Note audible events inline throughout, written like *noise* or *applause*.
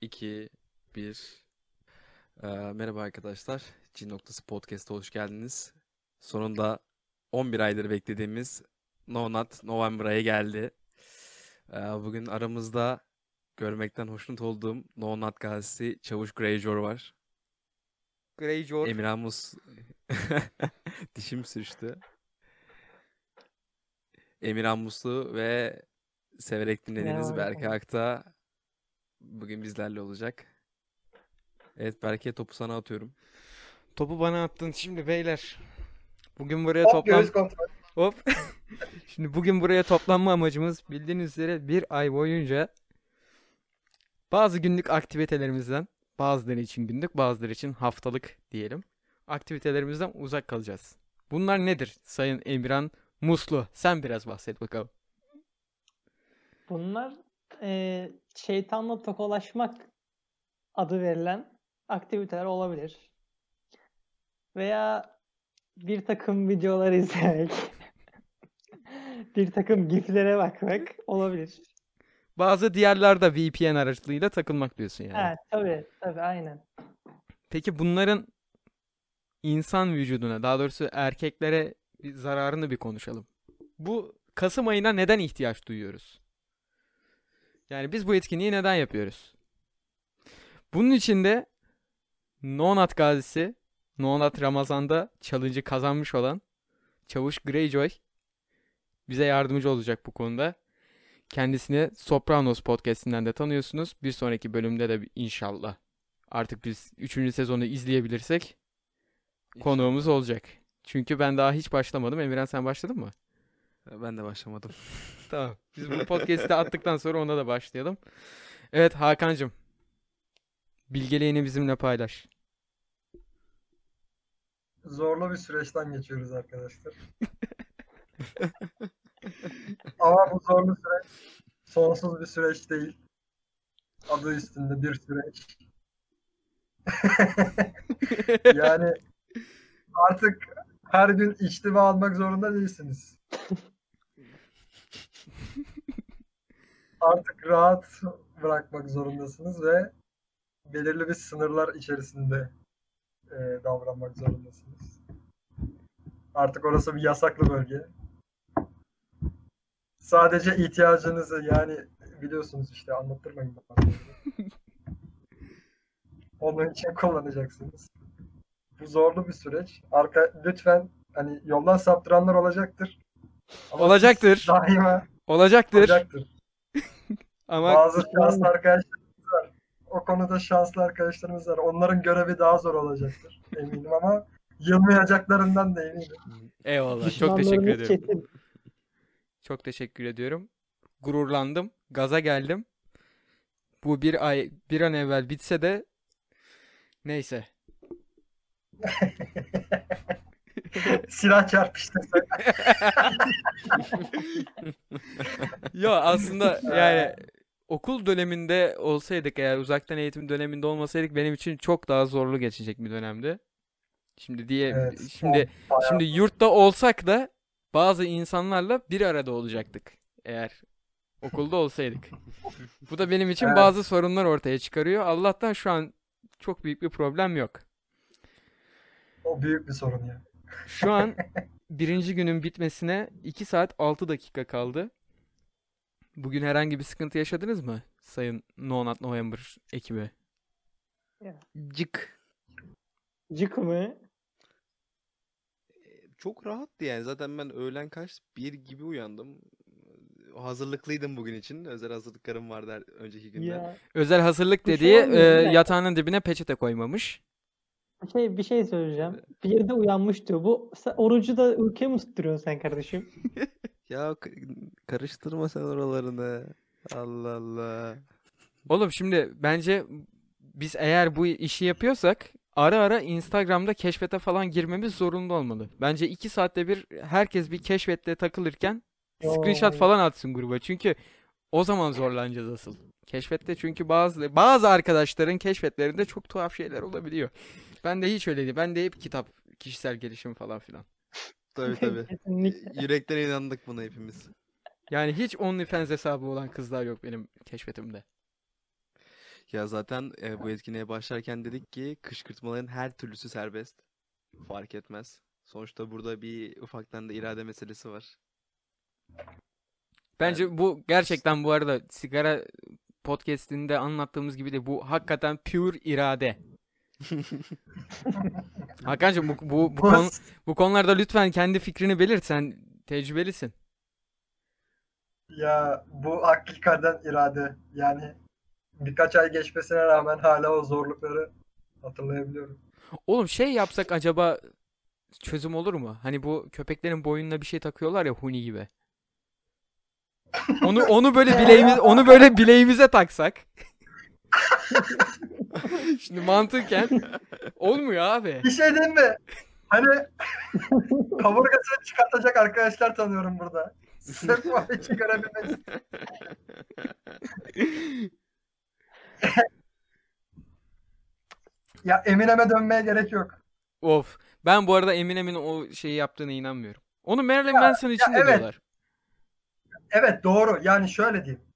2, 1. Ee, merhaba arkadaşlar. Cin Noktası Podcast'a hoş geldiniz. Sonunda 11 aydır beklediğimiz No Nut November ayı geldi. Ee, bugün aramızda görmekten hoşnut olduğum No Nut gazisi Çavuş Greyjoy var. Greyjoy. Emirhan Mus... *laughs* Dişim sürçtü. Emirhan Muslu ve severek dinlediğiniz. Berke Akta bugün bizlerle olacak. Evet Berke topu sana atıyorum. Topu bana attın şimdi beyler. Bugün buraya Hop toplam göğüs kontrol. hop. *laughs* Şimdi bugün buraya toplanma amacımız bildiğiniz üzere bir ay boyunca bazı günlük aktivitelerimizden bazıları için günlük bazıları için haftalık diyelim. Aktivitelerimizden uzak kalacağız. Bunlar nedir Sayın Emirhan Muslu? Sen biraz bahset bakalım. Bunlar eee, şeytanla tokalaşmak adı verilen aktiviteler olabilir. Veya bir takım videolar izlemek, *laughs* bir takım giflere bakmak olabilir. Bazı diğerler de VPN aracılığıyla takılmak diyorsun yani. Evet, tabii, tabii, aynen. Peki bunların insan vücuduna, daha doğrusu erkeklere bir zararını bir konuşalım. Bu Kasım ayına neden ihtiyaç duyuyoruz? Yani biz bu etkinliği neden yapıyoruz? Bunun için de Nonat gazisi, Nonat Ramazan'da challenge'ı kazanmış olan Çavuş Greyjoy bize yardımcı olacak bu konuda. Kendisini Sopranos podcast'inden de tanıyorsunuz. Bir sonraki bölümde de inşallah artık biz 3. sezonu izleyebilirsek konuğumuz olacak. Çünkü ben daha hiç başlamadım. Emirhan sen başladın mı? İnşallah. Ben de başlamadım. *laughs* Tamam. Biz bu podcast'i attıktan sonra ona da başlayalım. Evet Hakan'cığım. Bilgeliğini bizimle paylaş. Zorlu bir süreçten geçiyoruz arkadaşlar. *laughs* Ama bu zorlu süreç sonsuz bir süreç değil. Adı üstünde bir süreç. *laughs* Yani artık her gün içtima almak zorunda değilsiniz. Artık rahat bırakmak zorundasınız ve belirli bir sınırlar içerisinde e, davranmak zorundasınız. Artık orası bir yasaklı bölge. Sadece ihtiyacınızı yani biliyorsunuz işte anlattırmayın bana. *laughs* Onun için kullanacaksınız. Bu zorlu bir süreç. Arka lütfen hani yoldan saptıranlar olacaktır. Ama Olacaktır. Daima Olacaktır. olacaktır. *laughs* Ama Bazı *laughs* şanslı arkadaşlarımız var. O konuda şanslı arkadaşlarımız var. Onların görevi daha zor olacaktır eminim ama yılmayacaklarından da eminim. eyvallah. Çok teşekkür ediyorum. kesin. Çok teşekkür ediyorum. Gururlandım. Gaza geldim. Bu bir ay bir an evvel bitse de neyse. *laughs* *laughs* Silah çarpıştı. *laughs* Yo aslında *laughs* yani okul döneminde olsaydık eğer uzaktan eğitim döneminde olmasaydık benim için çok daha zorlu geçecek bir dönemdi. Şimdi diye Evet, şimdi bayağı- şimdi yurtta olsak da bazı insanlarla bir arada olacaktık eğer okulda olsaydık. Bu da benim için Evet. bazı sorunlar ortaya çıkarıyor. Allah'tan şu an çok büyük bir problem yok. O büyük bir sorun ya. Şu an birinci günün bitmesine 2 saat 6 dakika kaldı. Bugün herhangi bir sıkıntı yaşadınız mı Sayın No Nut November ekibi? Ya. Cık. Cık mı? Çok rahattı yani. Zaten ben öğlen kaç? Bir gibi uyandım. Hazırlıklıydım bugün için. Özel hazırlıklarım vardı her- önceki günden. Ya Özel hazırlık dediği e, yatağının dibine peçete koymamış. Bir şey bir şey söyleyeceğim. Bir yerde uyanmış diyor. Bu sen orucu da ülke mi tutturuyorsun sen kardeşim? *laughs* Ya karıştırma sen oralarını. Allah Allah. Oğlum şimdi bence biz eğer bu işi yapıyorsak ara ara Instagram'da keşfete falan girmemiz zorunda olmalı. Bence 2 saatte bir herkes bir keşfette takılırken screenshot Oo. falan atsın gruba. Çünkü o zaman zorlanacağız asıl. Keşfette çünkü bazı bazı arkadaşların keşfetlerinde çok tuhaf şeyler olabiliyor. Ben de hiç öyle değil. Ben de hep kitap, kişisel gelişim falan filan. *laughs* Tabii *laughs* tabii. Kesinlikle. Yürekten inandık buna hepimiz. Yani hiç OnlyFans hesabı olan kızlar yok benim keşfetimde. Ya zaten e, bu etkinliğe başlarken dedik ki kışkırtmaların her türlüsü serbest. Fark etmez. Sonuçta burada bir ufaktan da irade meselesi var. Bence bu gerçekten bu arada sigara podcast'inde anlattığımız gibi de bu hakikaten pure irade. *laughs* Hakan'cığım bu, bu, bu, konu- bu konularda lütfen kendi fikrini belirt. Sen tecrübelisin. Ya bu hakikaten irade. Yani birkaç ay geçmesine rağmen hala o zorlukları hatırlayabiliyorum. Oğlum şey yapsak acaba çözüm olur mu? Hani bu köpeklerin boynuna bir şey takıyorlar ya huni gibi. Onu onu böyle bileğimiz onu böyle bileğimize taksak. *laughs* *laughs* Şimdi mantıken olmuyor abi. Bir şey diyeyim mi? Hani kaburgasını çıkartacak arkadaşlar tanıyorum burada. Sırf o *laughs* görebilmek için. Ya Eminem'e dönmeye gerek yok. Of. Ben bu arada Eminem'in o şeyi yaptığına inanmıyorum. Onu Marilyn Ya- Manson için de evet. diyorlar. Evet doğru. Yani şöyle diyeyim.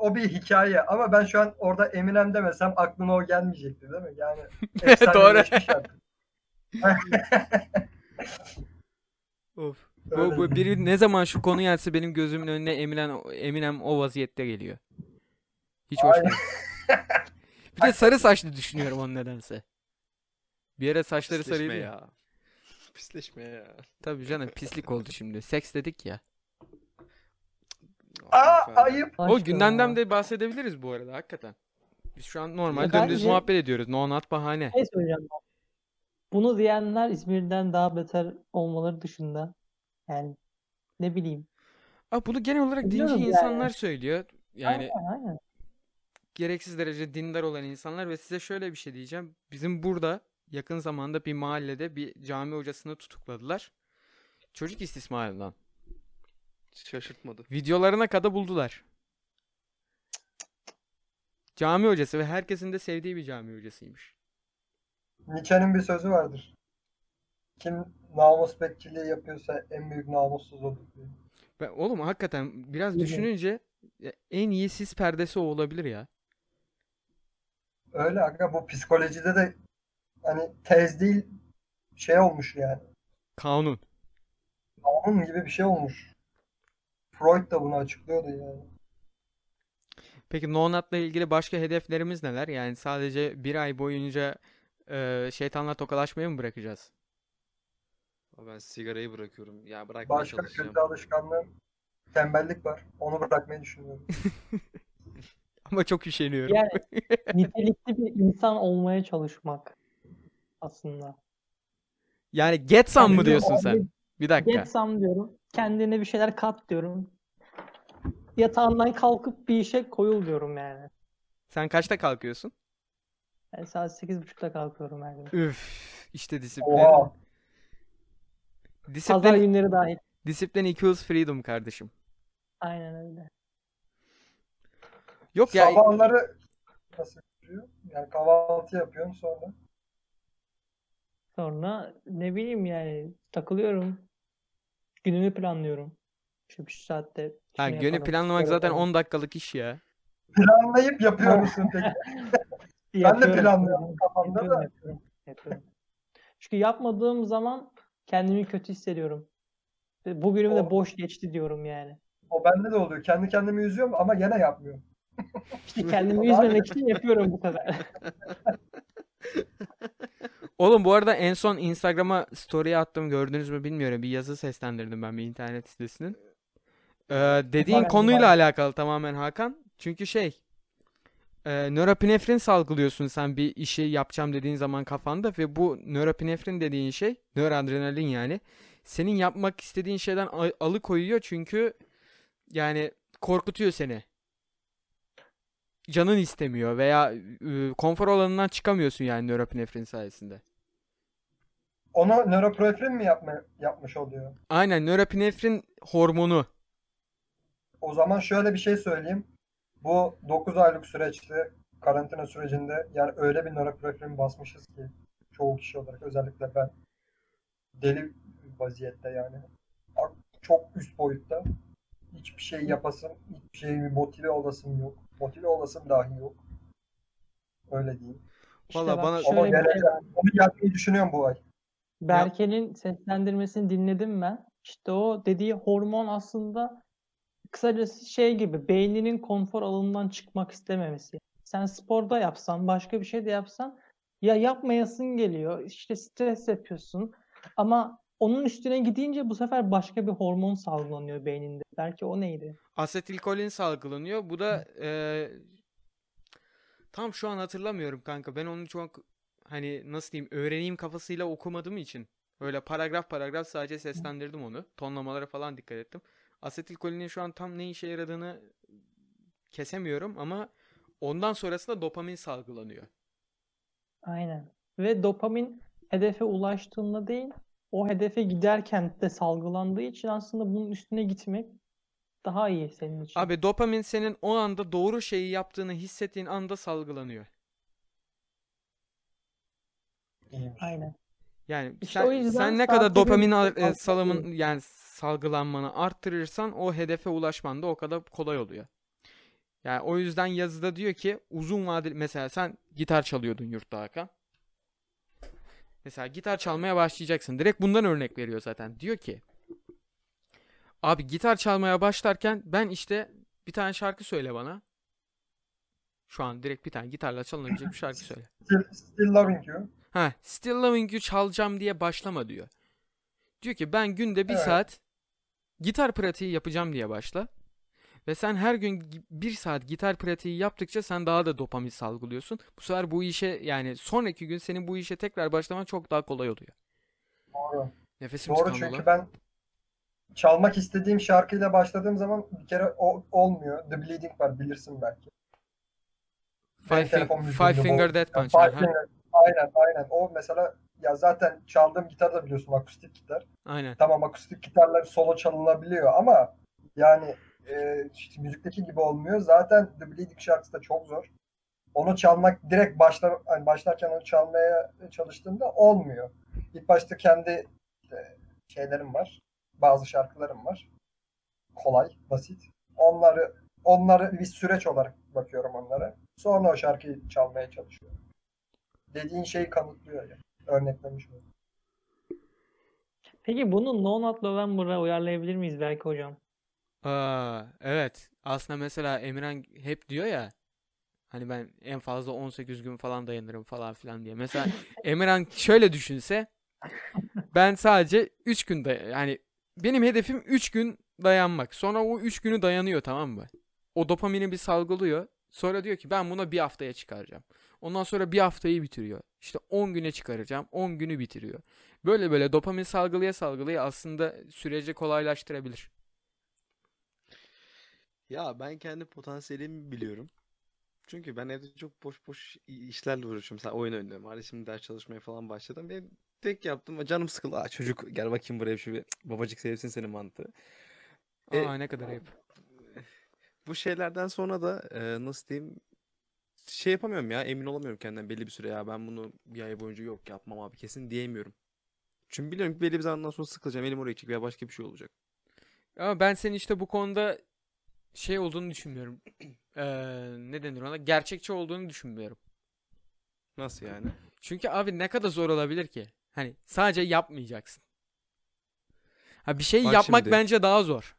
O bir hikaye ama ben şu an orada Eminem demesem aklıma o gelmeyecekti değil mi? Yani *laughs* artık. *laughs* Of. Bu, bu biri ne zaman şu konu gelse benim gözümün önüne Eminem Eminem o vaziyette geliyor. Hiç hoş değil. *laughs* Bir de sarı saçlı düşünüyorum onun nedense. Bir ara saçları sarıydı. ya. ya. Pisleşme ya. Tabii canım pislik oldu şimdi. Seks dedik ya. Aa ayıp. O gündemden de bahsedebiliriz bu arada hakikaten. Biz şu an normal Ya dümdüz bence- muhabbet ediyoruz. No not bahane. Şey söyleyeceğim ben. Bunu diyenler İzmir'den daha beter olmaları dışında yani ne bileyim. Aa, bunu genel olarak dinci Biliyorum yani. insanlar söylüyor. Yani Aynen, aynen. gereksiz derece dindar olan insanlar ve size şöyle bir şey diyeceğim. Bizim burada yakın zamanda bir mahallede bir cami hocasını tutukladılar. Çocuk istismarından. Şaşırtmadı. Videolarına kadar buldular. Cami hocası ve herkesin de sevdiği bir cami hocasıymış. Nietzsche'nin bir sözü vardır. Kim namus bekçiliği yapıyorsa en büyük namussuz olur. Ben, oğlum hakikaten biraz düşününce en iyi sis perdesi o olabilir ya. Öyle aga bu psikolojide de hani tez değil şey olmuş yani. Kanun. Kanun gibi bir şey olmuş. Freud da bunu açıklıyordu yani. Peki No Nut'la ilgili başka hedeflerimiz neler? Yani sadece bir ay boyunca e, şeytanla tokalaşmayı mı bırakacağız? Ben sigarayı bırakıyorum. Ya bırakmaya Başka çalışacağım. kötü alışkanlığım tembellik var. Onu bırakmayı düşünüyorum. *laughs* Ama çok üşeniyorum. Yani nitelikli bir insan olmaya çalışmak aslında. Yani get some mı Yani diyorsun o- sen? Bir dakika. Get some diyorum. Kendine bir şeyler kat diyorum. Yatağından kalkıp bir işe koyul diyorum yani. Sen kaçta kalkıyorsun? Yani saat 8.30'da kalkıyorum her gün. Üf, işte disiplin. Oha. Pazar Disiplin, günleri dahil. disiplin equals freedom kardeşim. Aynen öyle. Yok ya Sabahları nasıl yapıyor? Yani kahvaltı yapıyorum sonra. Sonra ne bileyim yani takılıyorum. Günümü planlıyorum. Şu, şu saatte ha, günü yaparım, planlamak zaten yaparım. 10 dakikalık iş ya. Planlayıp yapıyor musun peki? *laughs* Ben de planlıyorum kafamda da. yapıyorum, yapıyorum. Çünkü yapmadığım zaman kendimi kötü hissediyorum. Bugünüm de O- boş geçti diyorum yani. O bende de oluyor. Kendi kendimi üzüyorum ama gene yapmıyorum. İşte kendimi üzmemek için yapıyorum bu kadar. *laughs* Oğlum bu arada en son Instagram'a story attım gördünüz mü bilmiyorum. Bir yazı seslendirdim ben bir internet sitesinin. Ee, dediğin konuyla alakalı tamamen Hakan. Çünkü şey e, nöropinefrin salgılıyorsun sen bir işi yapacağım dediğin zaman kafanda ve bu nöropinefrin dediğin şey nöroadrenalin yani senin yapmak istediğin şeyden alıkoyuyor çünkü yani korkutuyor seni. Canın istemiyor veya e, konfor alanından çıkamıyorsun yani nöropinefrin sayesinde. Onu nöroprofil mi yapma, yapmış oluyor? Aynen nöropinefrin hormonu. O zaman şöyle bir şey söyleyeyim. Bu 9 aylık süreçte karantina sürecinde yani öyle bir nöroprofil basmışız ki çoğu kişi olarak özellikle ben deli vaziyette yani. Çok üst boyutta. Hiçbir şey yapasım, hiçbir şey motive olasım yok. Motive olasım dahi yok. Öyle diyeyim. İşte Valla bak bana- şöyle bir şey. Onu yapmayı düşünüyorum bu ay. Berke'nin seslendirmesini dinledim ben. İşte o dediği hormon aslında kısacası şey gibi beyninin konfor alanından çıkmak istememesi. Sen sporda yapsan, başka bir şey de yapsan ya yapmayasın geliyor. işte stres yapıyorsun. Ama onun üstüne gidince bu sefer başka bir hormon salgılanıyor beyninde. Belki o neydi? Asetilkolin salgılanıyor. Bu da eee, tam şu an hatırlamıyorum kanka. Ben onu çok hani nasıl diyeyim öğreneyim kafasıyla okumadığım için öyle paragraf paragraf sadece seslendirdim onu. Tonlamalara falan dikkat ettim. Asetilkolinin şu an tam ne işe yaradığını kesemiyorum ama ondan sonrasında dopamin salgılanıyor. Aynen. Ve dopamin hedefe ulaştığında değil, o hedefe giderken de salgılandığı için aslında bunun üstüne gitmek daha iyi senin için. Abi dopamin senin o anda doğru şeyi yaptığını hissettiğin anda salgılanıyor. Aynen. Yani İşte sen, sen ne kadar dopamin al- e, salımın yani salgılanmanı arttırırsan o hedefe ulaşman da o kadar kolay oluyor. Yani o yüzden yazıda diyor ki uzun vadeli mesela sen gitar çalıyordun yurtta Hakan. Mesela gitar çalmaya başlayacaksın. Direkt bundan örnek veriyor zaten. Diyor ki Abi gitar çalmaya başlarken ben işte bir tane şarkı söyle bana. Şu an direkt bir tane gitarla çalınabilecek bir şarkı söyle. Still, still loving you. Ha, Still Loving You çalacağım diye başlama diyor. Diyor ki ben günde bir Evet. saat gitar pratiği yapacağım diye başla. Ve sen her gün bir saat gitar pratiği yaptıkça sen daha da dopamin salgılıyorsun. Bu sefer bu işe yani sonraki gün senin bu işe tekrar başlaman çok daha kolay oluyor. Doğru. Nefesim Doğru çünkü lan. ben çalmak istediğim şarkıyla başladığım zaman bir kere o olmuyor. The Bleeding var bilirsin belki. Five, Fing- Five Finger Death Punch. Five. Finger- Aynen aynen. O mesela ya zaten çaldığım gitar da biliyorsun akustik gitar. Aynen. Tamam akustik gitarla solo çalınabiliyor ama yani e, işte müzikteki gibi olmuyor. Zaten The Bleeding şarkısı da çok zor. Onu çalmak direkt başla, hani başlarken onu çalmaya çalıştığında olmuyor. İlk başta kendi işte, şeylerim var. Bazı şarkılarım var. Kolay, basit. Onları onları bir süreç olarak bakıyorum onlara. Sonra o şarkıyı çalmaya çalışıyorum. Dediğin şeyi kanıtlıyor ya. Örneklemiş oldum. Peki bunu No Nut November'a uyarlayabilir miyiz belki hocam? Aa, evet. Aslında mesela Emirhan hep diyor ya hani ben en fazla 18 gün falan dayanırım falan filan diye. Mesela *laughs* Emirhan şöyle düşünse ben sadece 3 gün day yani benim hedefim 3 gün dayanmak. Sonra o 3 günü dayanıyor tamam mı? O dopamini bir salgılıyor. Sonra diyor ki ben buna bir haftaya çıkaracağım. Ondan sonra bir haftayı bitiriyor. İşte 10 güne çıkaracağım. 10 günü bitiriyor. Böyle böyle dopamin salgılaya salgılaya aslında süreci kolaylaştırabilir. Ya ben kendi potansiyelimi biliyorum. Çünkü ben evde çok boş boş işlerle uğraşıyorum. Mesela oyun oynuyorum. Hadi şimdi ders çalışmaya falan başladım. Ve tek yaptım. Canım sıkıldı. Aa çocuk gel bakayım buraya şu bir babacık sevsin seni mantığı. E, Aa ne kadar ayıp. Bu şeylerden sonra da e, nasıl diyeyim şey yapamıyorum ya emin olamıyorum kendimden belli bir süre ya ben bunu bir ay boyunca yok yapmam abi kesin diyemiyorum. Çünkü biliyorum ki belli bir zamandan sonra sıkılacağım elim oraya gidecek veya başka bir şey olacak. Ama ben senin işte bu konuda şey olduğunu düşünmüyorum. *clears throat* Ee, ne denir ona? Gerçekçi olduğunu düşünmüyorum. Nasıl yani? Çünkü abi ne kadar zor olabilir ki? Hani sadece yapmayacaksın. Ha bir şey Bak yapmak şimdi. bence daha zor.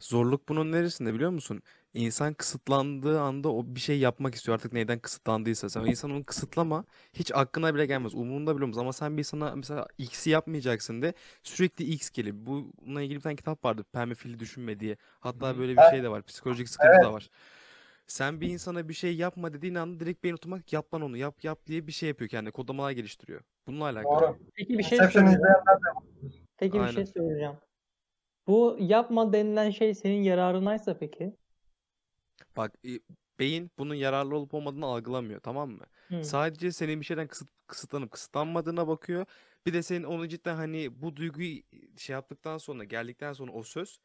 Zorluk bunun neresinde biliyor musun? İnsan kısıtlandığı anda o bir şey yapmak istiyor artık neyden kısıtlandıysa. Sen o insan onu kısıtlama hiç aklına bile gelmez. Umurunda bile olmaz ama sen bir insana mesela X'i yapmayacaksın de sürekli X gelir. Bununla ilgili bir tane kitap vardı. Permafili düşünme diye. Hatta böyle bir şey de var. Psikolojik sıkıntı evet. da var. Sen bir insana bir şey yapma dediğin anda direkt beyin otomatik yap lan onu yap yap diye bir şey yapıyor kendine. Kodlamalar geliştiriyor. Bununla alakalı. Doğru. Peki bir şey de Peki bir Aynen. şey soracağım. Bu yapma denilen şey senin yararınaysa peki? Bak e, beyin bunun yararlı olup olmadığını algılamıyor tamam mı? Hı. Sadece senin bir şeyden kısıt, kısıtlanıp kısıtlanmadığına bakıyor. Bir de senin onu cidden hani bu duyguyu şey yaptıktan sonra geldikten sonra o söz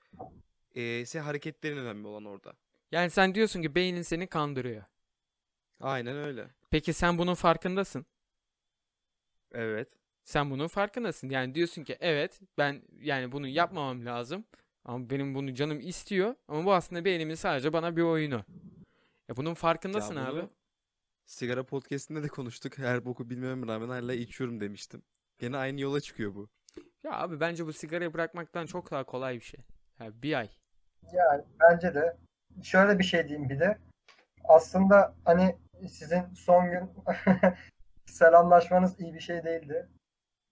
e, senin hareketlerin önemli olan orada. Yani sen diyorsun ki beynin seni kandırıyor. Aynen öyle. Peki sen bunun farkındasın. Evet. Sen bunun farkındasın. Yani diyorsun ki evet ben yani bunu yapmamam lazım. Ama benim bunu canım istiyor. Ama bu aslında beynimin sadece bana bir oyunu. Ya bunun Ya farkındasın abi. bunu sigara podcastinde de konuştuk. Her boku bilmeme rağmen hala içiyorum demiştim. Gene aynı yola çıkıyor bu. Ya abi bence bu sigarayı bırakmaktan çok daha kolay bir şey. Ya bir ay. Yani bence de şöyle bir şey diyeyim bir de. Aslında hani sizin son gün *laughs* selamlaşmanız iyi bir şey değildi.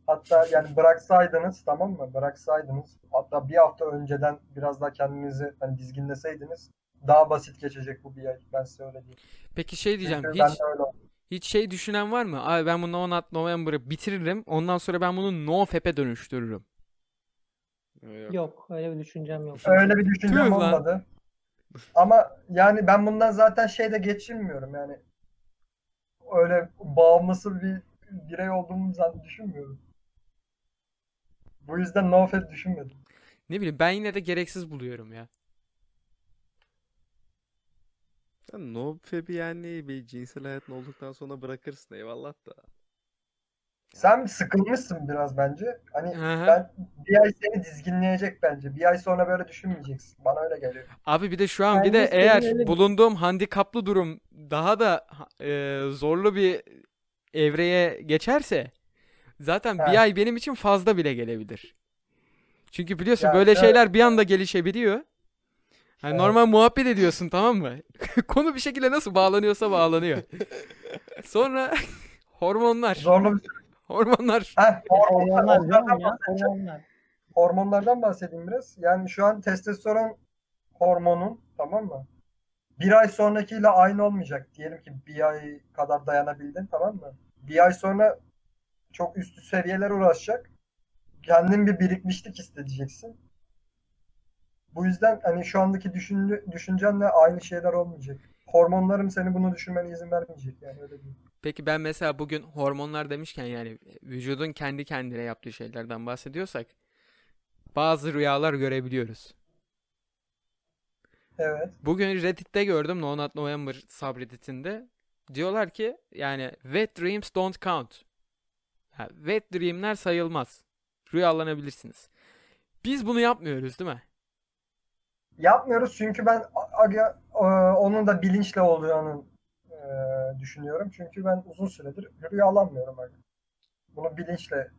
Hatta yani bıraksaydınız tamam mı? Bıraksaydınız hatta bir hafta önceden biraz daha kendinizi hani dizginleseydiniz daha basit geçecek bu bir ay. Ben size öyle diyeyim. Peki şey diyeceğim. Çünkü Hiç hiç şey düşünen var mı? Abi ben bu No Nut November'ı bitiririm. Ondan sonra ben bunu No Fap'e dönüştürürüm. Yok. Yok öyle bir düşüncem yok. Öyle bir düşüncem Tüh lan. olmadı. Ama yani ben bundan zaten şeyde geçinmiyorum yani. Öyle bağımlısı bir birey olduğumu zaten düşünmüyorum. Bu yüzden no fap düşünmedim. Ne bileyim ben yine de gereksiz buluyorum ya. Sen yani bir cinsel hayatın olduktan sonra bırakırsın eyvallah da. Sen sıkılmışsın biraz bence. Hani Hı hı. ben bir ay seni dizginleyecek bence. Bir ay sonra böyle düşünmeyeceksin. Bana öyle geliyor. Abi bir de şu an bir Bence de senin eğer öyle bulunduğum handikaplı durum daha da e, zorlu bir evreye geçerse zaten bir Evet. ay benim için fazla bile gelebilir. Çünkü biliyorsun Ya, böyle evet. şeyler bir anda gelişebiliyor. Hani Evet. normal muhabbet ediyorsun tamam mı? *laughs* Konu bir şekilde nasıl bağlanıyorsa bağlanıyor. Sonra *laughs* hormonlar. Zorlu bir Hormonlar. Heh, Hormonlar ya. Hormonlar. hormonlardan bahsedeyim biraz. Yani şu an testosteron hormonun tamam mı? Bir ay sonrakiyle aynı olmayacak. Diyelim ki bir ay kadar dayanabildin tamam mı? Bir ay sonra çok üstü seviyeler uğraşacak. Kendin bir birikmişlik hissedeceksin. Bu yüzden hani şu andaki düşünce, düşüncenle aynı şeyler olmayacak. Hormonlarım seni bunu düşünmene izin vermeyecek. Yani öyle değil. Peki ben mesela bugün hormonlar demişken yani vücudun kendi kendine yaptığı şeylerden bahsediyorsak bazı rüyalar görebiliyoruz. Evet. Bugün Reddit'te gördüm No Nut November subreddit'inde. Diyorlar ki yani wet dreams don't count. Ha, wet dream'ler sayılmaz. Rüyalanabilirsiniz. Biz bunu yapmıyoruz değil mi? Yapmıyoruz çünkü ben aga, e, onun da bilinçle olduğunu e, düşünüyorum. Çünkü ben uzun süredir rüyalanmıyorum. Aga. Bunu bilinçle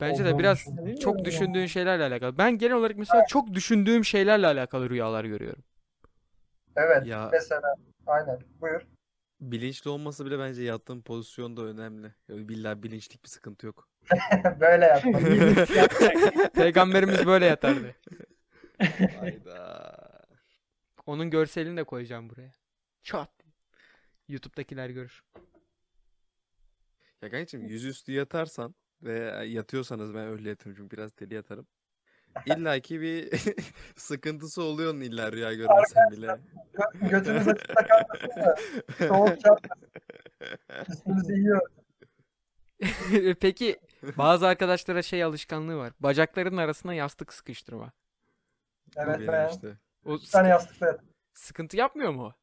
Bence de biraz çok düşündüğün şeylerle alakalı. Ben genel olarak mesela çok düşündüğüm şeylerle alakalı rüyalar görüyorum. Evet. Ya- Mesela aynen. Buyur. Bilinçli olması bile bence yattığın pozisyon da önemli. Yani billahi bilinçlik bir sıkıntı yok. *laughs* Böyle yapma. *laughs* Peygamberimiz böyle yatardı. Hayda. Onun görselini de koyacağım buraya. Çat. YouTube'dakiler görür. Ya kankacığım yüzüstü yatarsan ve yatıyorsanız ben öyle yatıyorum çünkü biraz deli yatarım. İlla ki bir *laughs* sıkıntısı oluyor onun illa rüya görmesen bile. Gö- Götünüze takarmasın da soğuk çarpmasın. *laughs* Üstünüzü yiyor. *laughs* Peki bazı arkadaşlara şey alışkanlığı var. Bacaklarının arasına yastık sıkıştırma. Evet ben işte. O bir tane sıkı- yastıkla yat. sıkıntı yapmıyor mu?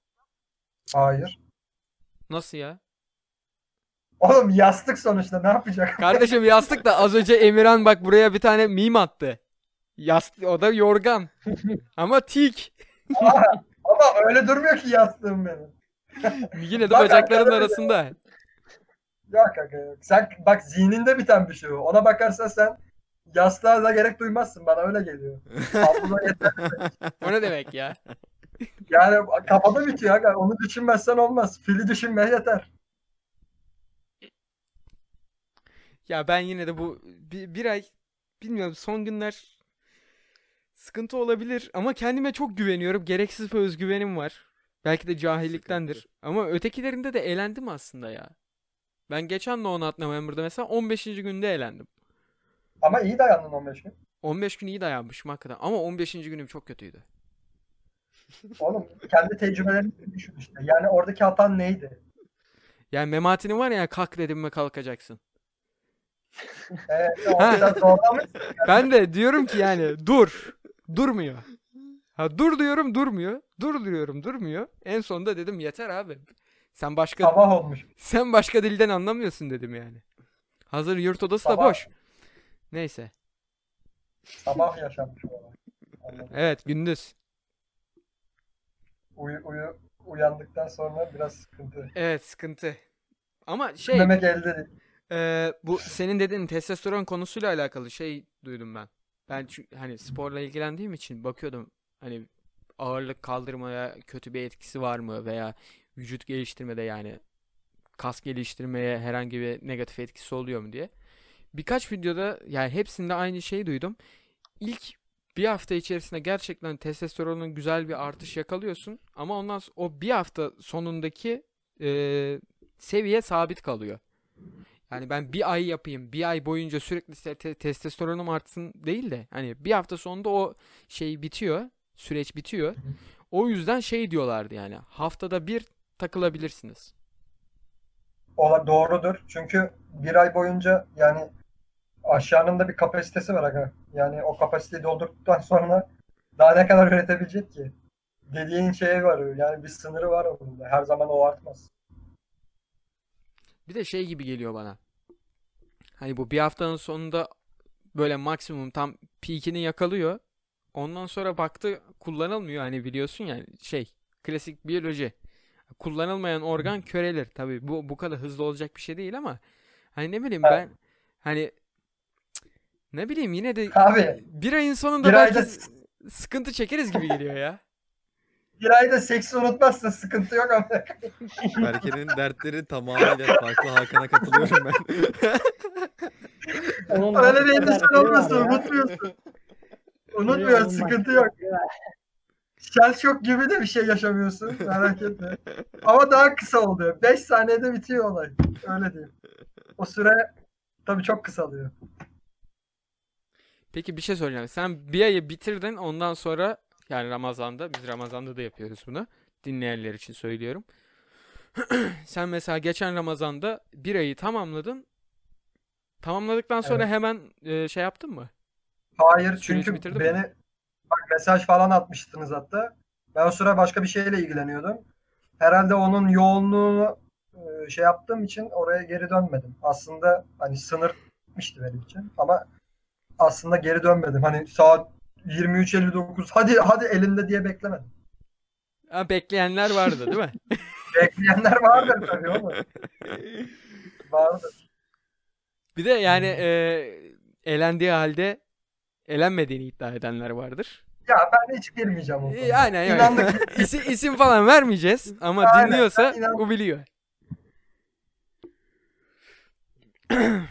Hayır. Nasıl ya? Oğlum yastık sonuçta ne yapacak? Kardeşim yastık da az önce Emirhan bak buraya bir tane meme attı. Yastık o da yorgan. *laughs* Ama tik. Ama öyle durmuyor ki yastığım benim. *laughs* Yine de Bak bacakların arasında. Yok kanka yok. Sen bak zihninde biten bir şey o. Ona bakarsan sen yastığa da gerek duymazsın. Bana öyle geliyor. *laughs* O ne demek ya? Yani kafada bitiyor. Aga. Onu düşünmezsen olmaz. Fili düşünmeye yeter. Ya ben yine de bu bir, bir ay bilmiyorum son günler sıkıntı olabilir ama kendime çok güveniyorum. Gereksiz bir özgüvenim var. Belki de cahilliktendir. Ama ötekilerinde de eğlendim aslında ya. Ben geçen No Nut November'da mesela 15. günde eğlendim. Ama iyi dayandın 15 gün. 15 gün iyi dayanmışım hakikaten ama 15. günüm çok kötüydü. *laughs* Oğlum kendi tecrübelerini düşün işte. Yani oradaki hatan neydi? Yani Memati'nin var ya kalk dedim mi kalkacaksın. *laughs* Evet. Ben de diyorum ki yani dur. Durmuyor. Ha dur diyorum durmuyor. Dur diyorum durmuyor. En sonunda dedim yeter abi. Sen başka Sabah olmuş. sen başka dilden anlamıyorsun dedim yani. Hazır yurt odası da Sabah. boş. Neyse. Sabah yaşanmış. Anladım. Evet gündüz. Uyu, uyu, uyandıktan sonra biraz sıkıntı. Evet sıkıntı. Ama şey Demek elde değil. Ee, bu senin dediğin testosteron konusuyla alakalı şey duydum ben. Ben çünkü hani sporla ilgilendiğim için bakıyordum hani ağırlık kaldırmaya kötü bir etkisi var mı veya vücut geliştirmede yani kas geliştirmeye herhangi bir negatif etkisi oluyor mu diye. Birkaç videoda yani hepsinde aynı şeyi duydum. İlk bir hafta içerisinde gerçekten testosteronun güzel bir artış yakalıyorsun ama ondan o bir hafta sonundaki e, seviye sabit kalıyor. Yani ben bir ay yapayım, bir ay boyunca sürekli te- te- testosteronum artsın değil de hani bir hafta sonunda o şey bitiyor, süreç bitiyor. O yüzden şey diyorlardı yani haftada bir takılabilirsiniz. Ola doğrudur. Çünkü bir ay boyunca yani aşağının da bir kapasitesi var aga. Yani o kapasiteyi doldurduktan sonra daha ne kadar üretebilecek ki? Dediğin şey var. Yani bir sınırı var onun da. Her zaman o artmaz. Bir de şey gibi geliyor bana. Hani bu bir haftanın sonunda böyle maksimum tam peak'ini yakalıyor. Ondan sonra baktı kullanılmıyor hani biliyorsun yani şey klasik biyoloji. Kullanılmayan organ körelir. Tabii bu bu kadar hızlı olacak bir şey değil ama hani ne bileyim ben hani ne bileyim yine de Abi bir ayın sonunda bir belki ayda sıkıntı çekeriz gibi geliyor ya. Bir ayda seksi unutmazsın sıkıntı yok ama. *laughs* Berke'nin dertleri tamamıyla farklı Hakan'a katılıyorum ben. *laughs* Onun Öyle bir endişen olmasın unutmuyorsun. Unutmuyorsun sıkıntı yok. Shell Shock gibi de bir şey yaşamıyorsun. Merak etme. Ama daha kısa oluyor. 5 saniyede bitiyor olay. Öyle diyeyim. O süre tabii çok kısalıyor. Peki bir şey soracağım. Sen bir ayı bitirdin ondan sonra yani Ramazan'da biz Ramazan'da da yapıyoruz bunu. Dinleyenler için söylüyorum. *clears throat* Sen mesela geçen Ramazan'da bir ayı tamamladın. Tamamladıktan sonra Evet. hemen e, şey yaptın mı? Hayır Süreci çünkü mi? beni bak mesaj falan atmıştınız hatta. Ben o sıra başka bir şeyle ilgileniyordum. Herhalde onun yoğunluğunu e, şey yaptığım için oraya geri dönmedim. Aslında hani sınır bitmişti benim için ama aslında geri dönmedim. Hani saat 23.59 hadi hadi elimde diye beklemedim. Ha, bekleyenler vardı değil mi? *laughs* Bekleyenler vardır tabii oğlum. *laughs* Vardır. Bir de yani e, elendiği halde elenmediğini iddia edenler vardır. Ya ben hiç girmeyeceğim o E, konuya. aynen yani. İnandık. *laughs* İsim, isim falan vermeyeceğiz ama Aynen, dinliyorsa o biliyor. *clears throat*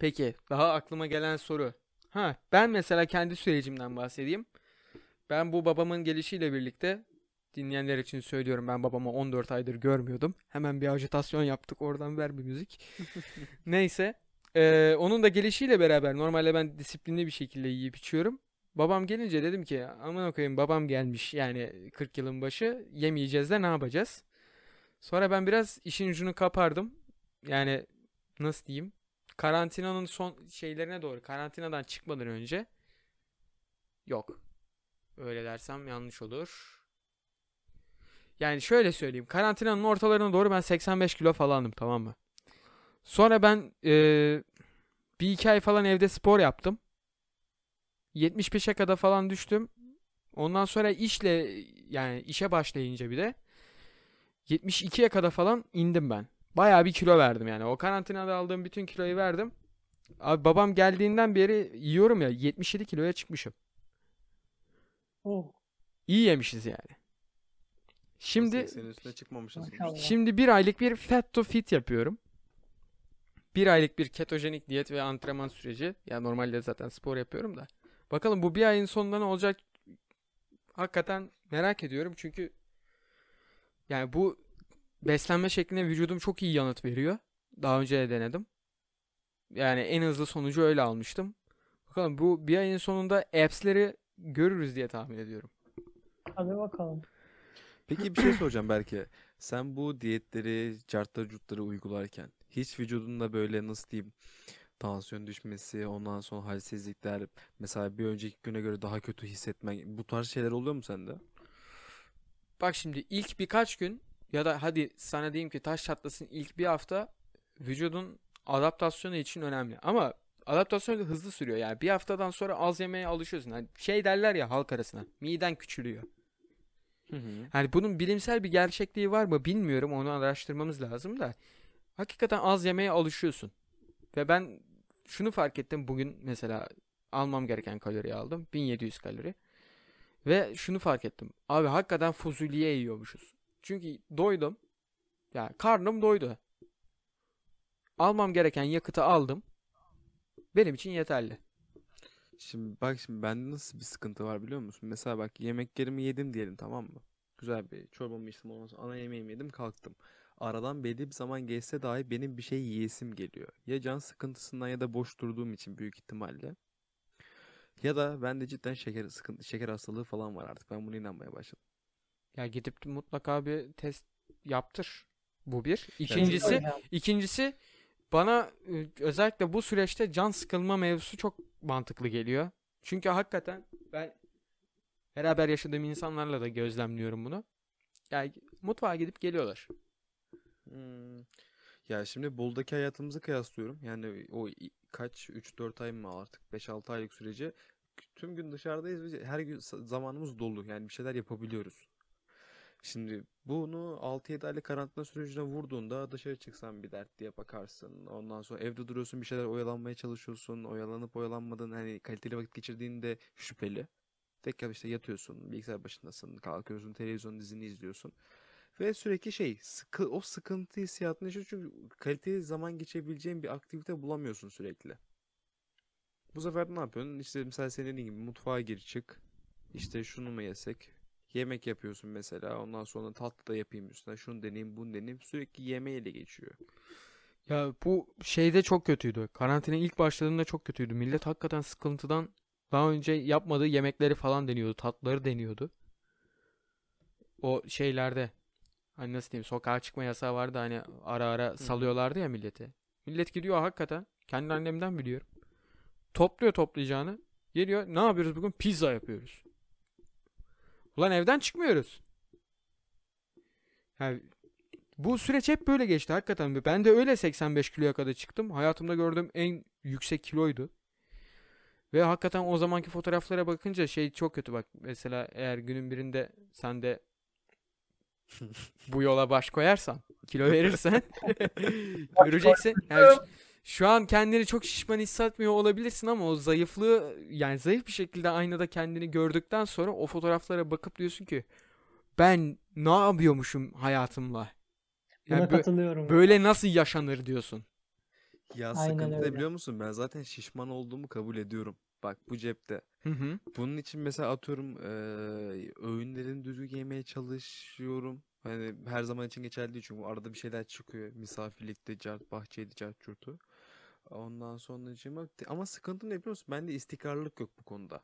Peki, daha aklıma gelen soru. Ha, ben mesela kendi sürecimden bahsedeyim. Ben bu babamın gelişiyle birlikte dinleyenler için söylüyorum. Ben babamı 14 aydır görmüyordum. Hemen bir ajitasyon yaptık. Oradan ver bir müzik. *laughs* Neyse. Ee, onun da gelişiyle beraber normalde ben disiplinli bir şekilde yiyip içiyorum. Babam gelince dedim ki aman okuyayım babam gelmiş yani 40 yılın başı yemeyeceğiz de ne yapacağız? Sonra ben biraz işin ucunu kapardım. Yani nasıl diyeyim? Karantinanın son şeylerine doğru karantinadan çıkmadan önce yok. Öyle dersem yanlış olur. Yani şöyle söyleyeyim. Karantinanın ortalarına doğru ben 85 kilo falandım tamam mı? Sonra ben eee, bir iki ay falan evde spor yaptım. 75'e kadar falan düştüm. Ondan sonra işle yani işe başlayınca bir de 72'ye kadar falan indim ben. Bayağı bir kilo verdim yani. O karantinada aldığım bütün kiloyu verdim. Abi babam geldiğinden beri yiyorum ya 77 kiloya çıkmışım. Oh, İyi yemişiz yani. Şimdi 80'in üstüne çıkmamışız. Şimdi bir aylık bir fat to fit yapıyorum. Bir aylık bir ketojenik diyet ve antrenman süreci. Ya normalde zaten spor yapıyorum da. Bakalım bu bir ayın sonunda ne olacak? Hakikaten merak ediyorum çünkü yani bu beslenme şekline vücudum çok iyi yanıt veriyor. Daha önce de denedim. Yani en hızlı sonucu öyle almıştım. Bakalım bu bir ayın sonunda apps'leri görürüz diye tahmin ediyorum. Hadi bakalım. Peki bir şey soracağım belki. Sen bu diyetleri, cartları curtları uygularken hiç vücudunda böyle nasıl diyeyim tansiyon düşmesi, ondan sonra halsizlikler, mesela bir önceki güne göre daha kötü hissetmen, bu tarz şeyler oluyor mu sende? Bak şimdi ilk birkaç gün ya da hadi sana diyeyim ki taş çatlasın ilk bir hafta vücudun adaptasyonu için önemli. Ama adaptasyon da hızlı sürüyor. Yani bir haftadan sonra az yemeye alışıyorsun. Hani şey derler ya halk arasına. Miden küçülüyor. Hı hı. Yani bunun bilimsel bir gerçekliği var mı bilmiyorum. Onu araştırmamız lazım da. Hakikaten az yemeye alışıyorsun. Ve ben şunu fark ettim bugün mesela almam gereken kaloriyi aldım. 1700 kalori. Ve şunu fark ettim. Abi hakikaten fuzuliye yiyormuşuz. Çünkü doydum. Ya karnım doydu. Almam gereken yakıtı aldım. Benim için yeterli. Şimdi bak şimdi bende nasıl bir sıkıntı var biliyor musun? Mesela bak yemeklerimi yedim diyelim tamam mı? Güzel bir çorbamı içtim ondan sonra ana yemeğimi yedim kalktım. Aradan belli bir zaman geçse dahi benim bir şey yiyesim geliyor. Ya can sıkıntısından ya da boş durduğum için büyük ihtimalle. Ya da bende cidden şeker sıkıntı, şeker hastalığı falan var artık. Ben buna inanmaya başladım. Ya gidip mutlaka bir test yaptır. Bu bir. İkincisi, ikincisi bana e, özellikle bu süreçte can sıkılma mevzusu çok mantıklı geliyor. Çünkü hakikaten ben beraber yaşadığım insanlarla da gözlemliyorum bunu. Yani mutfağa gidip geliyorlar. Hmm. Ya şimdi Bolu'daki hayatımızı kıyaslıyorum. Yani o kaç 3-4 ay mı artık 5-6 aylık süreci tüm gün dışarıdayız ve her gün zamanımız dolu. Yani bir şeyler yapabiliyoruz. Şimdi bunu 6-7 aylık karantina sürecine vurduğunda dışarı çıksan bir dert diye bakarsın. Ondan sonra evde duruyorsun bir şeyler oyalanmaya çalışıyorsun. Oyalanıp oyalanmadığın hani kaliteli vakit geçirdiğinde şüpheli. Tekrar işte yatıyorsun, bilgisayar başındasın, kalkıyorsun, televizyon dizini izliyorsun. Ve sürekli şey sıkı, o sıkıntı hissiyatını yaşıyorsun çünkü kaliteli zaman geçirebileceğin bir aktivite bulamıyorsun sürekli. Bu sefer ne yapıyorsun? İşte mesela senin dediğin gibi mutfağa gir çık. İşte şunu mu yesek? Yemek yapıyorsun mesela. Ondan sonra tatlı da yapayım üstüne. Şunu deneyeyim, bunu deneyeyim. Sürekli yemeğiyle geçiyor. Ya bu şeyde çok kötüydü. Karantina ilk başladığında çok kötüydü. Millet hakikaten sıkıntıdan daha önce yapmadığı yemekleri falan deniyordu. Tatlıları deniyordu. O şeylerde hani nasıl diyeyim sokağa çıkma yasağı vardı hani ara ara salıyorlardı ya milleti. Millet gidiyor hakikaten. Kendi annemden biliyorum. Topluyor toplayacağını. Geliyor ne yapıyoruz bugün? Pizza yapıyoruz. Ulan evden çıkmıyoruz. Yani bu süreç hep böyle geçti hakikaten. Ben de öyle 85 kiloya kadar çıktım. Hayatımda gördüğüm en yüksek kiloydu. Ve hakikaten o zamanki fotoğraflara bakınca şey çok kötü bak. Mesela eğer günün birinde sen de *laughs* bu yola baş koyarsan, kilo verirsen *laughs* *laughs* göreceksin. Yani şu- an kendini çok şişman hissetmiyor olabilirsin ama o zayıflığı yani zayıf bir şekilde aynada kendini gördükten sonra o fotoğraflara bakıp diyorsun ki ben ne yapıyormuşum hayatımla? buna Yani bö- katılıyorum. böyle nasıl yaşanır diyorsun. Ya Aynen sıkıntı ne öyle. biliyor musun? Ben zaten şişman olduğumu kabul ediyorum. Bak bu cepte. Hı hı. Bunun için mesela atıyorum eee öğünlerini düzgün yemeye çalışıyorum. Hani her zaman için geçerli değil çünkü arada bir şeyler çıkıyor. Misafirlikte, cart, bahçeydi, cart, curtu. Ondan sonracığıma ama sıkıntı ne biliyor musun? Bende istikrarlılık yok bu konuda.